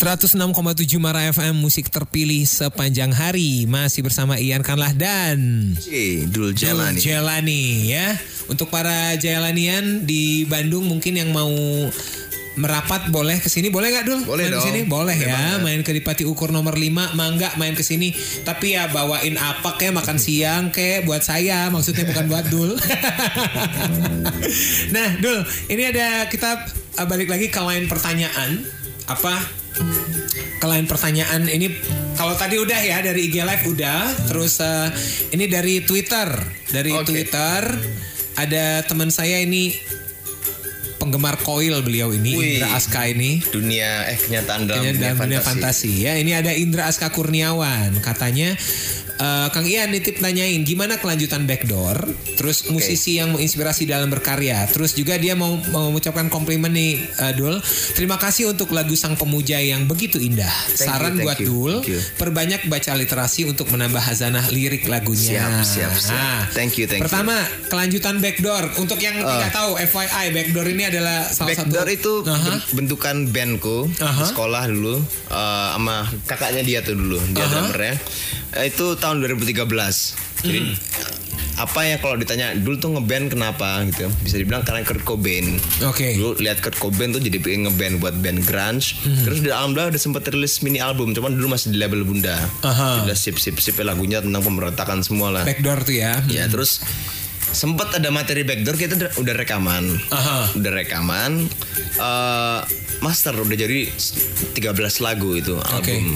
106,7 Mara FM musik terpilih sepanjang hari. Masih bersama Ian Kanlah dan Dul Jalani. Jelani ya. Untuk para Jalanian di Bandung mungkin yang mau merapat boleh ke sini. Boleh nggak dul? Boleh main dong. ke sini boleh Boleh ya. banget. main ke Dipati Ukur nomor 5 mangga main ke sini. Tapi ya bawain apa kayak makan siang kayak buat saya. Maksudnya bukan buat dul. Nah dul ini ada kita uh, balik lagi ke lain pertanyaan. Apa ke lain pertanyaan ini kalau tadi udah ya dari IG live udah terus uh, ini dari Twitter dari Oke. Twitter ada teman saya ini penggemar koil beliau ini Wih. Indra Aska ini Dunia eh kenyataan dalam Kayaknya dunia, dunia fantasi. fantasi ya ini ada Indra Aska Kurniawan katanya eh, Kang Ian nitip nanyain gimana kelanjutan backdoor terus musisi yang menginspirasi dalam berkarya terus juga dia mau, mau mengucapkan komplimen nih eh, Dul terima kasih untuk lagu Sang Pemuja yang begitu indah you, saran thank buat you, Dul thank you. perbanyak baca literasi untuk menambah hazanah lirik lagunya Siap, siap, siap. Nah, Thank you, thank you. pertama kelanjutan backdoor untuk yang tidak tahu FYI backdoor ini adalah salah Backdoor satu itu Aha. ben- bentukan bandku Aha. di sekolah dulu eh, sama kakaknya dia tuh dulu dia Aha. drummernya Eh, itu tahun 2013 jadi Hmm. apa ya kalau ditanya dulu tuh ngeband kenapa gitu bisa dibilang karena Kurt Cobain Oke. dulu lihat Kurt Cobain tuh jadi pengen ngeband buat band grunge Hmm. terus di alhamdulillah udah sempet rilis mini album cuman dulu masih di label Bunda Aha. udah sip sip sip lagunya tentang pemberontakan semua lah backdoor tuh ya Ya terus sempat ada materi backdoor kita udah- rekaman. Aha. Udah rekaman eh, master udah jadi 13 lagu itu album.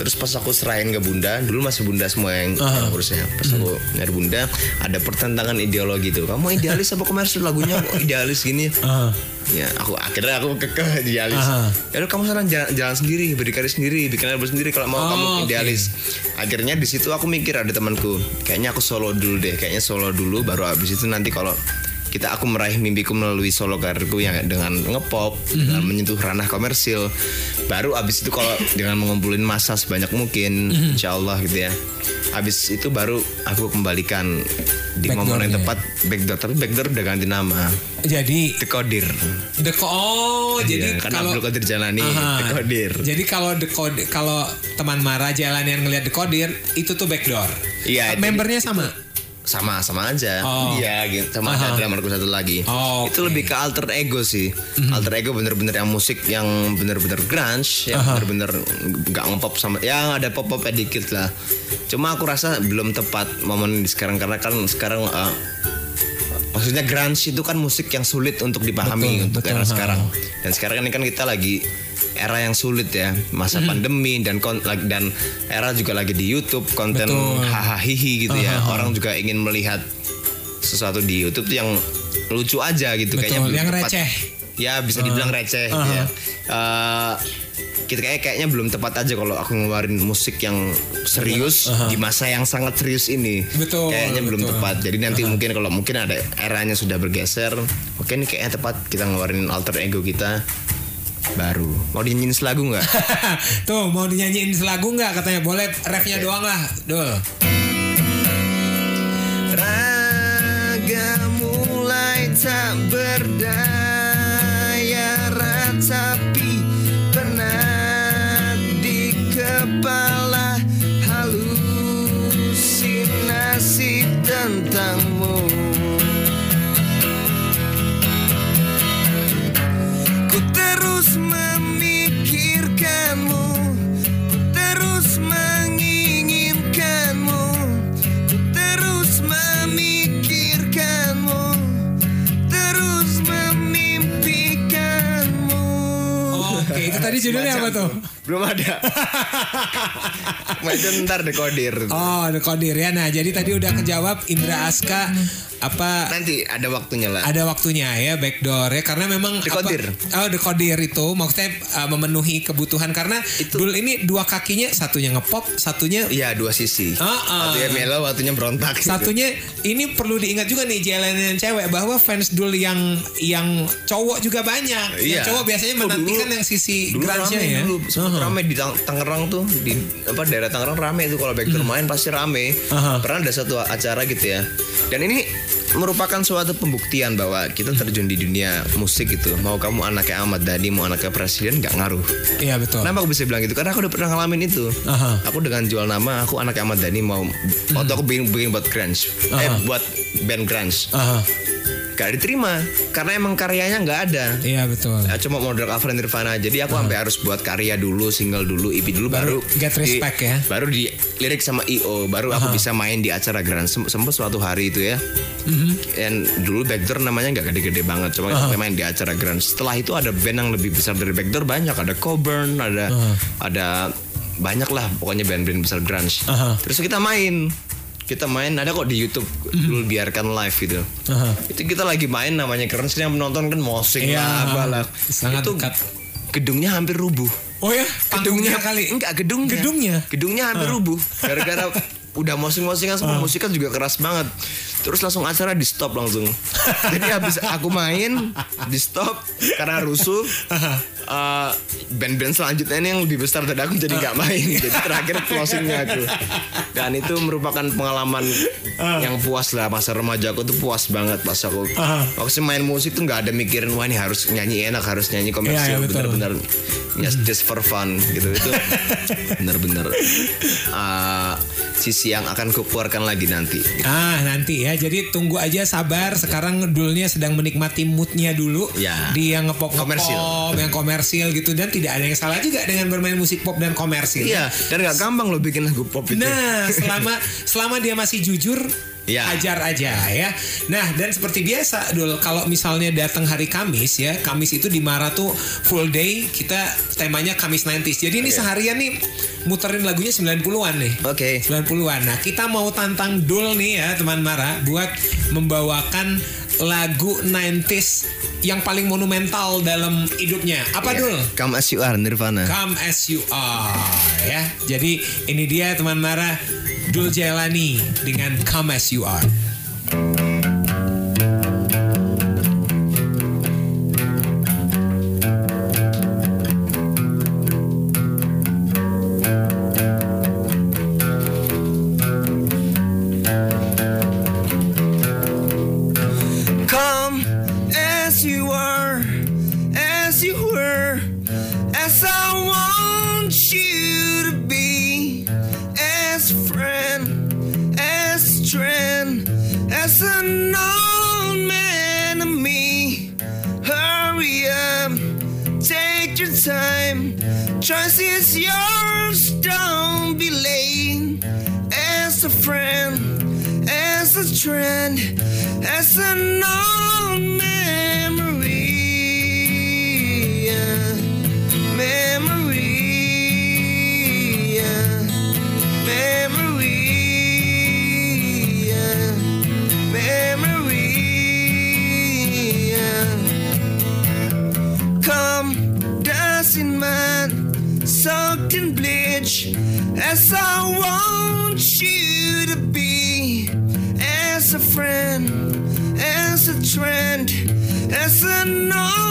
Terus pas aku serahin ke Bunda, dulu masih Bunda semua yang yang urusnya. Pas aku nyari Bunda, ada pertentangan ideologi tuh. Kamu idealis apa komersil lagunya kok idealis gini? Aha. Ya, aku akhirnya aku kekeh idealis. Ya udah, kamu sekarang jalan, jalan sendiri, berdikari sendiri, bikin album sendiri kalau mau Oh, kamu idealis. Akhirnya di situ aku mikir ada temanku, kayaknya aku solo dulu deh, kayaknya solo dulu baru abis itu nanti kalau kita aku meraih mimpiku melalui solo karirku yang dengan ngepop Mhm. dengan menyentuh ranah komersil baru abis itu kalau dengan mengumpulin masa sebanyak mungkin Mhm. insya Allah gitu ya abis itu baru aku kembalikan di momen yang Backdoornya. tepat backdoor tapi backdoor udah ganti nama Jadi Dekodir the oh jadi Iya, kan kalau Abdul Qadir Jalani Aha. Dekodir Jadi kalau dekodir kalau teman Mara jalan yang ngelihat dekodir itu tuh backdoor. Iya, Membernya sama. Sama sama aja Oh. iya gitu sama Aha. ada drummerku satu lagi Oh, itu oke. Mhm. lebih ke alter ego sih alter ego bener-bener yang musik yang bener-bener grunge yang Aha. bener-bener nggak ngepop sama ya ada pop popnya dikit lah cuma aku rasa belum tepat momen di sekarang karena kan sekarang uh, maksudnya grunge itu kan musik yang sulit untuk dipahami Betul, untuk betul, era sekarang dan sekarang ini kan kita lagi era yang sulit ya masa Mhm. pandemi dan dan era juga lagi di YouTube konten hahaha hihi gitu ya Aha. orang juga ingin melihat sesuatu di YouTube tuh yang lucu aja gitu Betul, kayaknya belum yang tepat. receh. ya bisa dibilang receh gitu ya Eh, kita kayak kayaknya belum tepat aja kalau aku ngeluarin musik yang serius di masa yang sangat serius ini Betul, kayaknya belum betul. tepat jadi nanti mungkin kalau mungkin ada eranya sudah bergeser oke ini kayaknya tepat kita ngeluarin alter ego kita baru. Mau dinyanyiin selagu nggak? Tuh mau dinyanyiin selagu nggak? Katanya boleh refnya doang lah. Dul Raga judulnya apa tuh? Belum ada. Macam ntar dekodir oh dekodir. Ya nah jadi tadi udah kejawab Indra Aska apa Nanti ada waktunya lah ada waktunya ya backdoor ya karena memang Dekodir. apa- oh dekodir itu maksudnya uh, memenuhi kebutuhan karena dul ini dua kakinya satunya ngepop satunya Iya dua sisi Ah, ah. Satunya melo, satunya berontak gitu. satunya ini perlu diingat juga nih jalanan cewek bahwa fans dul yang yang cowok juga banyak yang Iya. cowok biasanya Oh, menantikan dulu- yang sisi grunge-nya rame ya dulu sempet rame di Tang- Tangerang tuh di apa daerah Tangerang rame itu kalau backdoor main pasti rame Hmm. Aha. pernah ada satu acara gitu ya dan ini merupakan suatu pembuktian bahwa kita terjun di dunia musik itu. Mau kamu anaknya Ahmad Dhani, mau anaknya presiden nggak ngaruh. Iya betul. Kenapa aku bisa bilang gitu? Karena aku udah pernah ngalamin itu. Aha. Aku dengan jual nama, aku anaknya Ahmad Dhani mau waktu aku bikin, bikin buat grunge, eh buat band grunge, Aha. Gak diterima. Karena emang karyanya nggak ada. Iya betul. Ya, cuma model cover Nirvana jadi aku sampai harus buat karya dulu single dulu EP dulu baru, Baru get respect di, ya. baru di lirik sama IO baru aku bisa main di acara Grand Sem- sempet suatu hari itu ya. Mhm. dan dulu Backdoor namanya nggak gede-gede banget cuma sampai main di acara Grand. Setelah itu ada band yang lebih besar dari Backdoor banyak. Ada Coburn ada ada banyak lah pokoknya band-band besar grunge Aha. terus kita main kita main ada kok di YouTube Mhm. dulu biarkan live gitu. Aha. itu kita lagi main namanya keren yang menonton kan mosing Iya, lah apalah. Sangat itu dekat. gedungnya hampir rubuh. Oh ya, gedungnya kali. enggak gedungnya. Gedungnya? gedungnya hampir rubuh. Gara-gara udah mosing-mosingan semua musiknya juga keras banget. Terus langsung acara di stop langsung jadi habis aku main di stop karena rusuh eh, band-band selanjutnya ini yang lebih besar dari aku jadi nggak main. Jadi terakhir closingnya aku. Dan itu merupakan pengalaman yang puas lah. Masa remaja aku tuh puas banget pas aku waktu main musik tuh nggak ada mikirin wah ini harus nyanyi enak harus nyanyi Iya, komersil iya, betul. bener-bener ya just for fun gitu. Itu bener-bener uh, sisi yang akan kukeluarkan lagi nanti Ah nanti ya jadi tunggu aja sabar sekarang dulnya sedang menikmati moodnya dulu Ya. di yang ngepop Komersil. yang komersil gitu dan tidak ada yang salah juga dengan bermain musik pop dan komersil iya dan nggak gampang lo bikin lagu pop itu Nah, selama selama dia masih jujur, Ya. ajar aja ya. Nah, dan seperti biasa, Dul, kalau misalnya datang hari Kamis ya, Kamis itu di Mara tuh full day, kita temanya Kamis 90s. Jadi ini seharian nih muterin lagunya 90-an nih. oke 90-an. Nah, kita mau tantang Dul nih ya, teman Mara, buat membawakan lagu 90s yang paling monumental dalam hidupnya. Apa, Dul? Come as you are Nirvana Come as you are ya. Jadi ini dia teman Mara Dul Jailani dengan Come as you are. Trend, as an old memory. Memory. Memory. Memory. Come, soaked in bleach, as I want as a friend, as a trend, as a old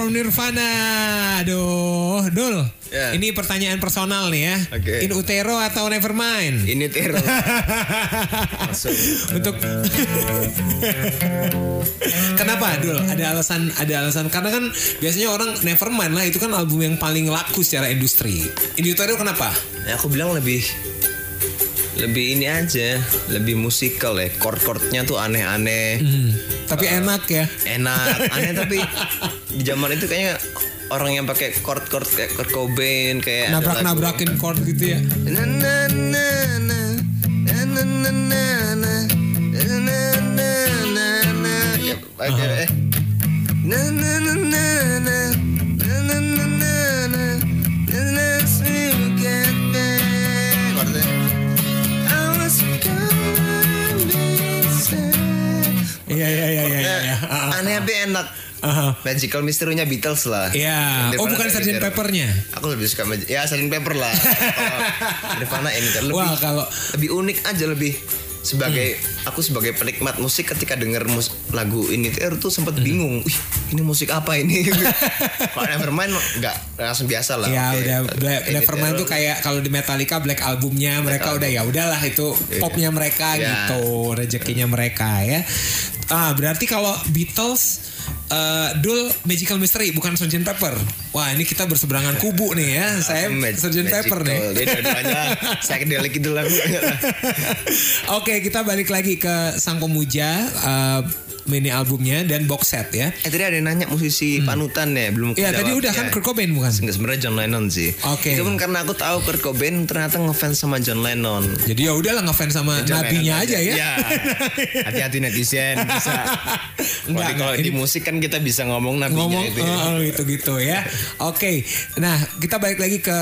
from Nirvana. Aduh, Dul. Ya. Ini pertanyaan personal nih ya. Oke. In utero atau nevermind? Teror. Masuk. Untuk Kenapa Dul? Ada alasan ada alasan karena kan biasanya orang Nevermind lah itu kan album yang paling laku secara industri. In Utero kenapa? Ya, aku bilang lebih lebih ini aja, lebih musikal ya. Chord-chordnya tuh aneh-aneh, Hmm, tapi enak ya. enak, aneh tapi di zaman itu kayaknya orang yang pakai chord-chord kayak Kurt Cobain kayak ada lagu- Nabrak-nabrakin chord gitu ya. Na na na na na na na na na na na na na na ya eh na na na na na na na na na na na na sad. Iya iya iya iya iya. Ah, ah. aneh tapi enak Aha. Magical Mystery-nya Beatles lah. Iya. Oh Nirvana bukan Sgt. gitu. Peppernya. Aku lebih suka Mag- ya Sgt. Pepper lah. Nirvana ini kan lebih Wah kalau lebih unik aja lebih sebagai aku sebagai penikmat musik ketika denger mus lagu ini tuh tuh sempat Hmm. bingung, Wih, ini musik apa ini? Kalau Nevermind nggak langsung biasa lah. Ya Oke, udah Black, Nevermind tuh kayak kalau di Metallica Black albumnya mereka udah ya udahlah itu popnya mereka Iya. gitu rezekinya mereka ya. Ah berarti kalau Beatles eh Dul Magical Mystery bukan Sgt. Pepper. Wah ini kita berseberangan kubu nih ya. Saya Mag- Sgt. Pepper nih. dua-duanya psychedelic gitu lah. Oke kita balik lagi ke sang pemuja eh, mini albumnya dan box set ya. eh tadi ada yang nanya musisi panutan ya belum Iya tadi udah kan Ya. Kurt Cobain bukan? Enggak, sebenarnya John Lennon sih. Oke. Itu pun karena aku tahu Kurt Cobain ternyata ngefans sama John Lennon. Jadi ya udahlah ngefans sama John nabinya Lennon aja ya. Iya. Hati-hati netizen bisa. Enggak, Kalau di musik kan kita bisa ngomong nabinya ngomong itu. ya. oh, gitu-gitu ya. Oke, nah kita balik lagi ke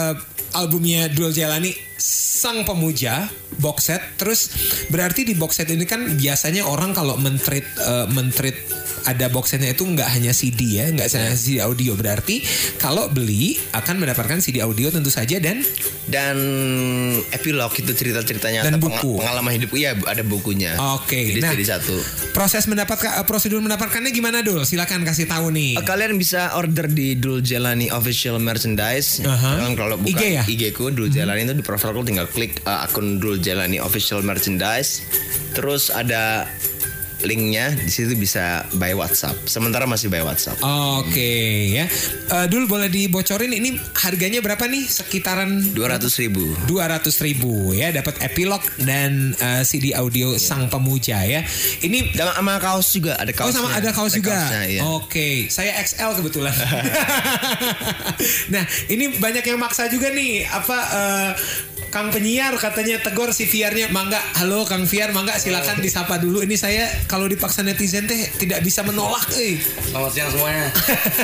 albumnya Dul Jalani Sang Pemuja box set. Terus berarti di box set ini kan biasanya orang kalau mentreat eh, mentreat ada box setnya itu nggak hanya CD ya, nggak hanya CD audio. Berarti kalau beli akan mendapatkan CD audio tentu saja dan Dan epilog itu cerita-ceritanya Dan buku. pengalaman hidup iya ada bukunya. Oke, Jadi nah. jadi satu. proses mendapatkan eh, prosedur mendapatkannya gimana Dul? Silakan kasih tahu nih. Eh, Kalian bisa order di Dul Jelani official merchandise. Aha. Kan kalau buka IG ya? IG ku Dul Jelani itu di profilku tinggal klik uh, akun Dul Jelani official merchandise. Terus ada linknya di situ bisa by WhatsApp. Sementara masih by WhatsApp. Oke ya. Eh, Dul boleh dibocorin ini harganya berapa nih? Sekitaran Dua ratus ribu. 200 ribu ya dapat epilog dan eh, CD audio Sang Pemuja ya. Ini Dan sama kaos juga ada Oh kaosnya. sama ada kaos juga. kaosnya, iya. Oke, saya XL kebetulan. nah, ini banyak yang maksa juga nih. Apa eh, Kang penyiar katanya tegur si Fiarnya, mangga, halo Kang Fiar, mangga silakan disapa dulu. Ini saya kalau dipaksa netizen teh tidak bisa menolak, eh. Selamat siang semuanya.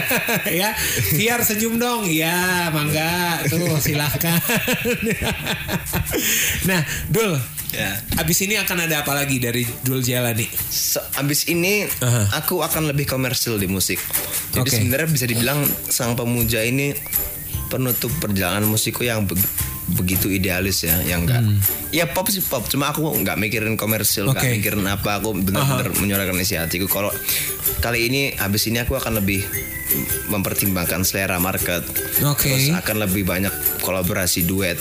ya, Fiar senyum dong. Ya, mangga, tuh silahkan. nah, Dul, Ya. abis ini akan ada apa lagi dari Dul Jalani? So, abis ini Aha. aku akan lebih komersil di musik. Jadi Oke. sebenarnya bisa dibilang sang pemuja ini penutup perjalanan musikku yang begitu idealis ya, yang enggak. Ya pop sih pop, cuma aku nggak mikirin komersil, nggak Hmm. Oke. mikirin apa. Aku benar-benar menyuarakan isi hatiku. Kalau kali ini abis ini aku akan lebih mempertimbangkan selera market. Oke. Terus akan lebih banyak kolaborasi duet.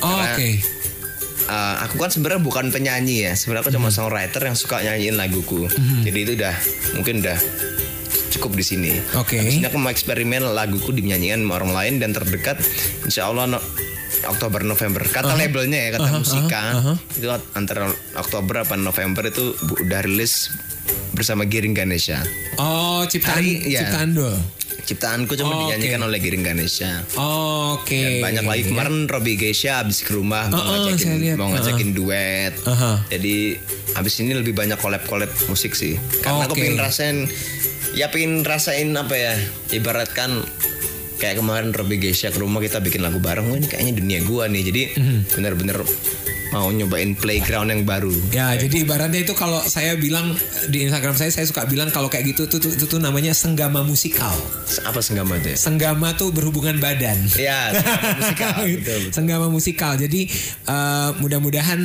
Oh, Oke. Uh, aku kan sebenarnya bukan penyanyi ya sebenarnya aku cuma songwriter yang suka nyanyiin laguku jadi itu udah mungkin udah cukup di sini Oke. Habis ini aku mau eksperimen laguku dinyanyikan sama orang lain dan terdekat insya Allah no- Oktober November kata labelnya ya kata musika itu antara Oktober apa November itu udah rilis bersama Giring Ganesha Oh, ciptaan Hari- ya. ciptaan Dul. ciptaanku cuma Oh, dinyanyikan oke. oleh Giring Ganesha Oke. Dan banyak lagi kemarin Robby Geisha abis ke rumah mau Oh, oh, saya ngajakin mau ngajakin duet. Aha. Jadi abis ini lebih banyak collab-collab musik sih. Karena aku Oke. pengen rasain ya pengen rasain apa ya ibaratkan kayak kemarin Robby Geisha ke rumah kita bikin lagu bareng wah ini kayaknya dunia gua nih jadi Mhm. bener-bener mau nyobain playground yang baru. Ya, jadi ibaratnya itu kalau saya bilang di Instagram saya saya suka bilang kalau kayak gitu tuh, tuh, itu tuh namanya senggama musikal. Apa senggama itu ya? Senggama tuh berhubungan badan. Ya, senggama musikal. betul, betul. Senggama musikal. Jadi eh, mudah-mudahan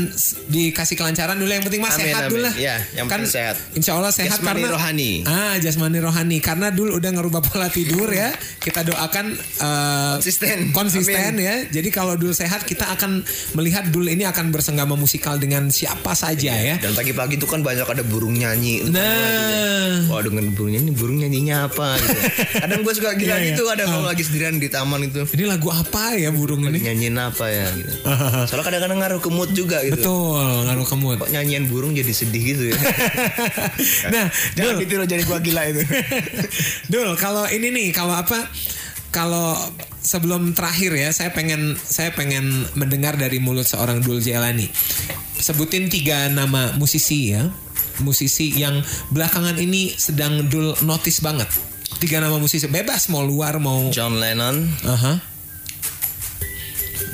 dikasih kelancaran dulu yang penting mah Amin, sehat amin. dulu lah. Ya, yang kan sehat. Insya Allah sehat Jasmani karena rohani. Ah, jasmani rohani karena dulu udah ngerubah pola tidur ya. Kita doakan eh, Konsisten. konsisten Amin. ya. Jadi kalau dul sehat kita akan melihat dul ini akan bersenggama musikal dengan siapa saja ya. Dan pagi-pagi itu kan banyak ada burung nyanyi. Nah, Wah dengan burung nyanyi, burung nyanyinya apa gitu. Kadang gue suka gila Iya, iya. gitu ada kalau lagi sendirian di taman itu. ini lagu apa ya burung ini? Nyanyiin apa ya gitu. Soalnya kadang-kadang ngaruh ke mood juga gitu. Betul, ngaruh ke mood. Kok nyanyian burung jadi sedih gitu ya. nah, Jangan Dul, ditiru jadi gua gila itu. Dul, kalau ini nih, kalau apa? Kalau sebelum terakhir ya, saya pengen saya pengen mendengar dari mulut seorang Dul Jelani. Sebutin tiga nama musisi ya, musisi yang belakangan ini sedang Dul notice banget. Tiga nama musisi bebas mau luar mau. John Lennon, Aha.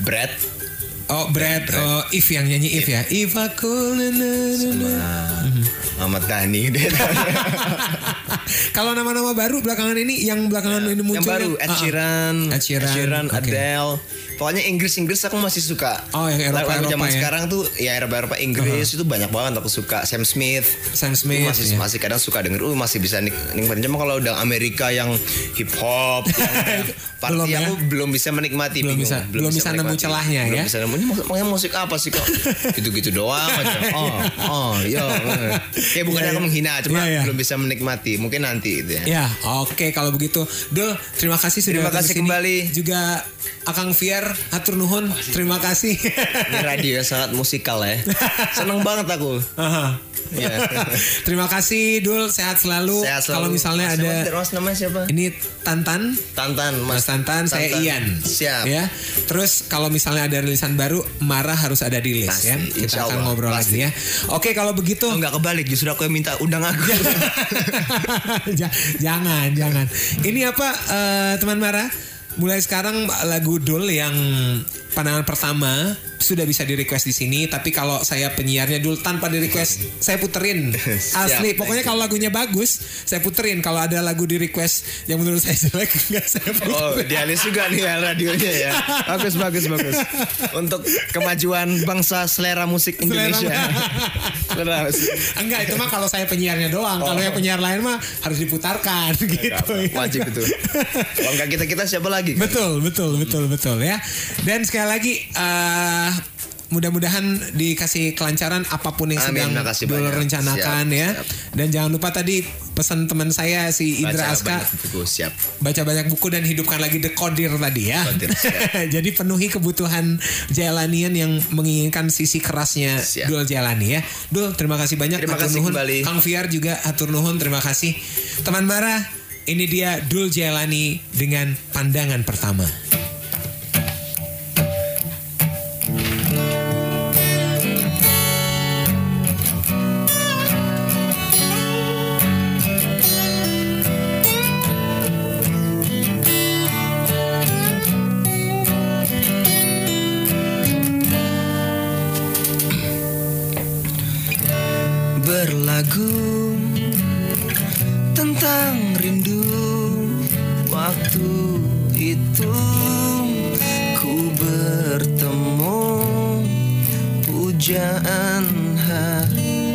Brad, Oh Brad, oh If yang nyanyi If ya. If aku. Ahmad Dhani. Kalau nama-nama baru belakangan ini yang belakangan ini muncul yang baru Ed Ah, ah. Sheeran, Ed Sheeran, oke. Adele. Pokoknya Inggris-Inggris aku masih suka. Oh, yang Eropa- Lagu-lagu zaman Eropa ya. sekarang tuh ya Eropa-Eropa Inggris itu banyak banget aku suka. Sam Smith. Sam Smith masih ya. masih kadang suka denger, uh masih bisa nik nikmatin. Cuma kalau udah Amerika yang hip hop, yang party Belum ya? aku belum bisa menikmati. Belum bingung. bisa- belum bisa nemu menikmati. celahnya belum ya? Bisa nemu. Ini musik apa sih kok? Gitu-gitu doang aja. Oh, oh, yo. Kayak bukan Iya, aku iya. menghina, cuma Iya, iya. belum bisa menikmati. Mungkin nanti itu ya. Ya, oke kalau begitu. Dul, terima kasih sudah Terima kasih kembali. Juga Akang Fier, hatur nuhun. Terima kasih. Ini radio yang sangat musikal ya. Seneng banget aku. Aha. Iya. terima kasih Dul, sehat selalu. Sehat selalu. Kalau misalnya Mas, ada Mas, Mas namanya siapa? ini Tantan, Tantan, Mas Tantan, saya Ian. Siap. Ya. Terus kalau misalnya ada rilisan baru, Marah harus ada di list Pasti, ya. Kita akan Allah, ngobrol pasti. lagi ya. Oke, kalau begitu Oh, enggak kebalik, justru aku yang minta undang aku. Ja- jangan, jangan. Ini apa eh, teman Mara? Mulai sekarang lagu Dul yang pandangan pertama sudah bisa di request di sini. Tapi kalau saya penyiarnya Dul tanpa di request, saya puterin. Asli. Pokoknya kalau lagunya bagus, saya puterin. Kalau ada lagu di request yang menurut saya jelek, enggak saya puterin. Oh, dialis juga nih ya radionya ya. Bagus, bagus, bagus. Untuk kemajuan bangsa selera musik Indonesia. Selera musik. Enggak, itu mah kalau saya penyiarnya doang. Kalau Oh. yang penyiar lain mah harus diputarkan gitu. ya. Wajib itu. Kalau enggak kita-kita siapa lagi? kan? Betul, betul, betul, betul ya. Dan sekali lagi eh mudah-mudahan dikasih kelancaran apa pun yang Amin, sedang makasih Dul banyak. rencanakan Siap, ya. siap. Dan jangan lupa tadi pesan teman saya si Indra Baca Aska banyak buku, siap. baca banyak buku dan hidupkan lagi The Kodir tadi ya. Kodir. Jadi penuhi kebutuhan Jailanian yang menginginkan sisi kerasnya Siap. Dul Jailani ya. Dul, terima kasih banyak. Terima kasih nuhun. kembali. Kang Fiar juga hatur nuhun, terima kasih. Teman Mara, ini dia Dul Jailani dengan pandangan pertama. Pujaan hatiku.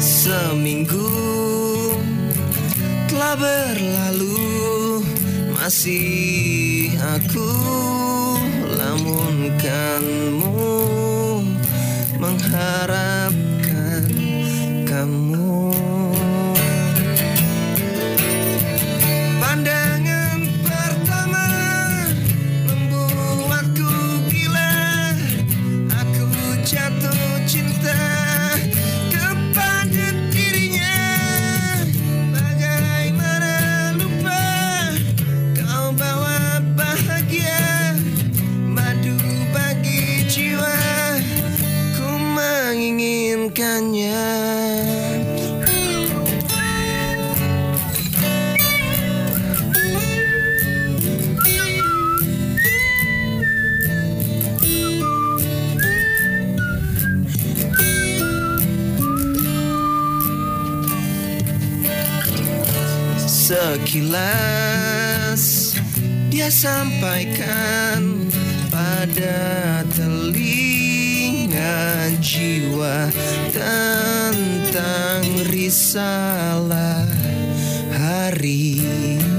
Seminggu telah berlalu masih aku. Lamunkanmu mengharapkan sekilas dia sampaikan pada telinga jiwa tentang risalah hari.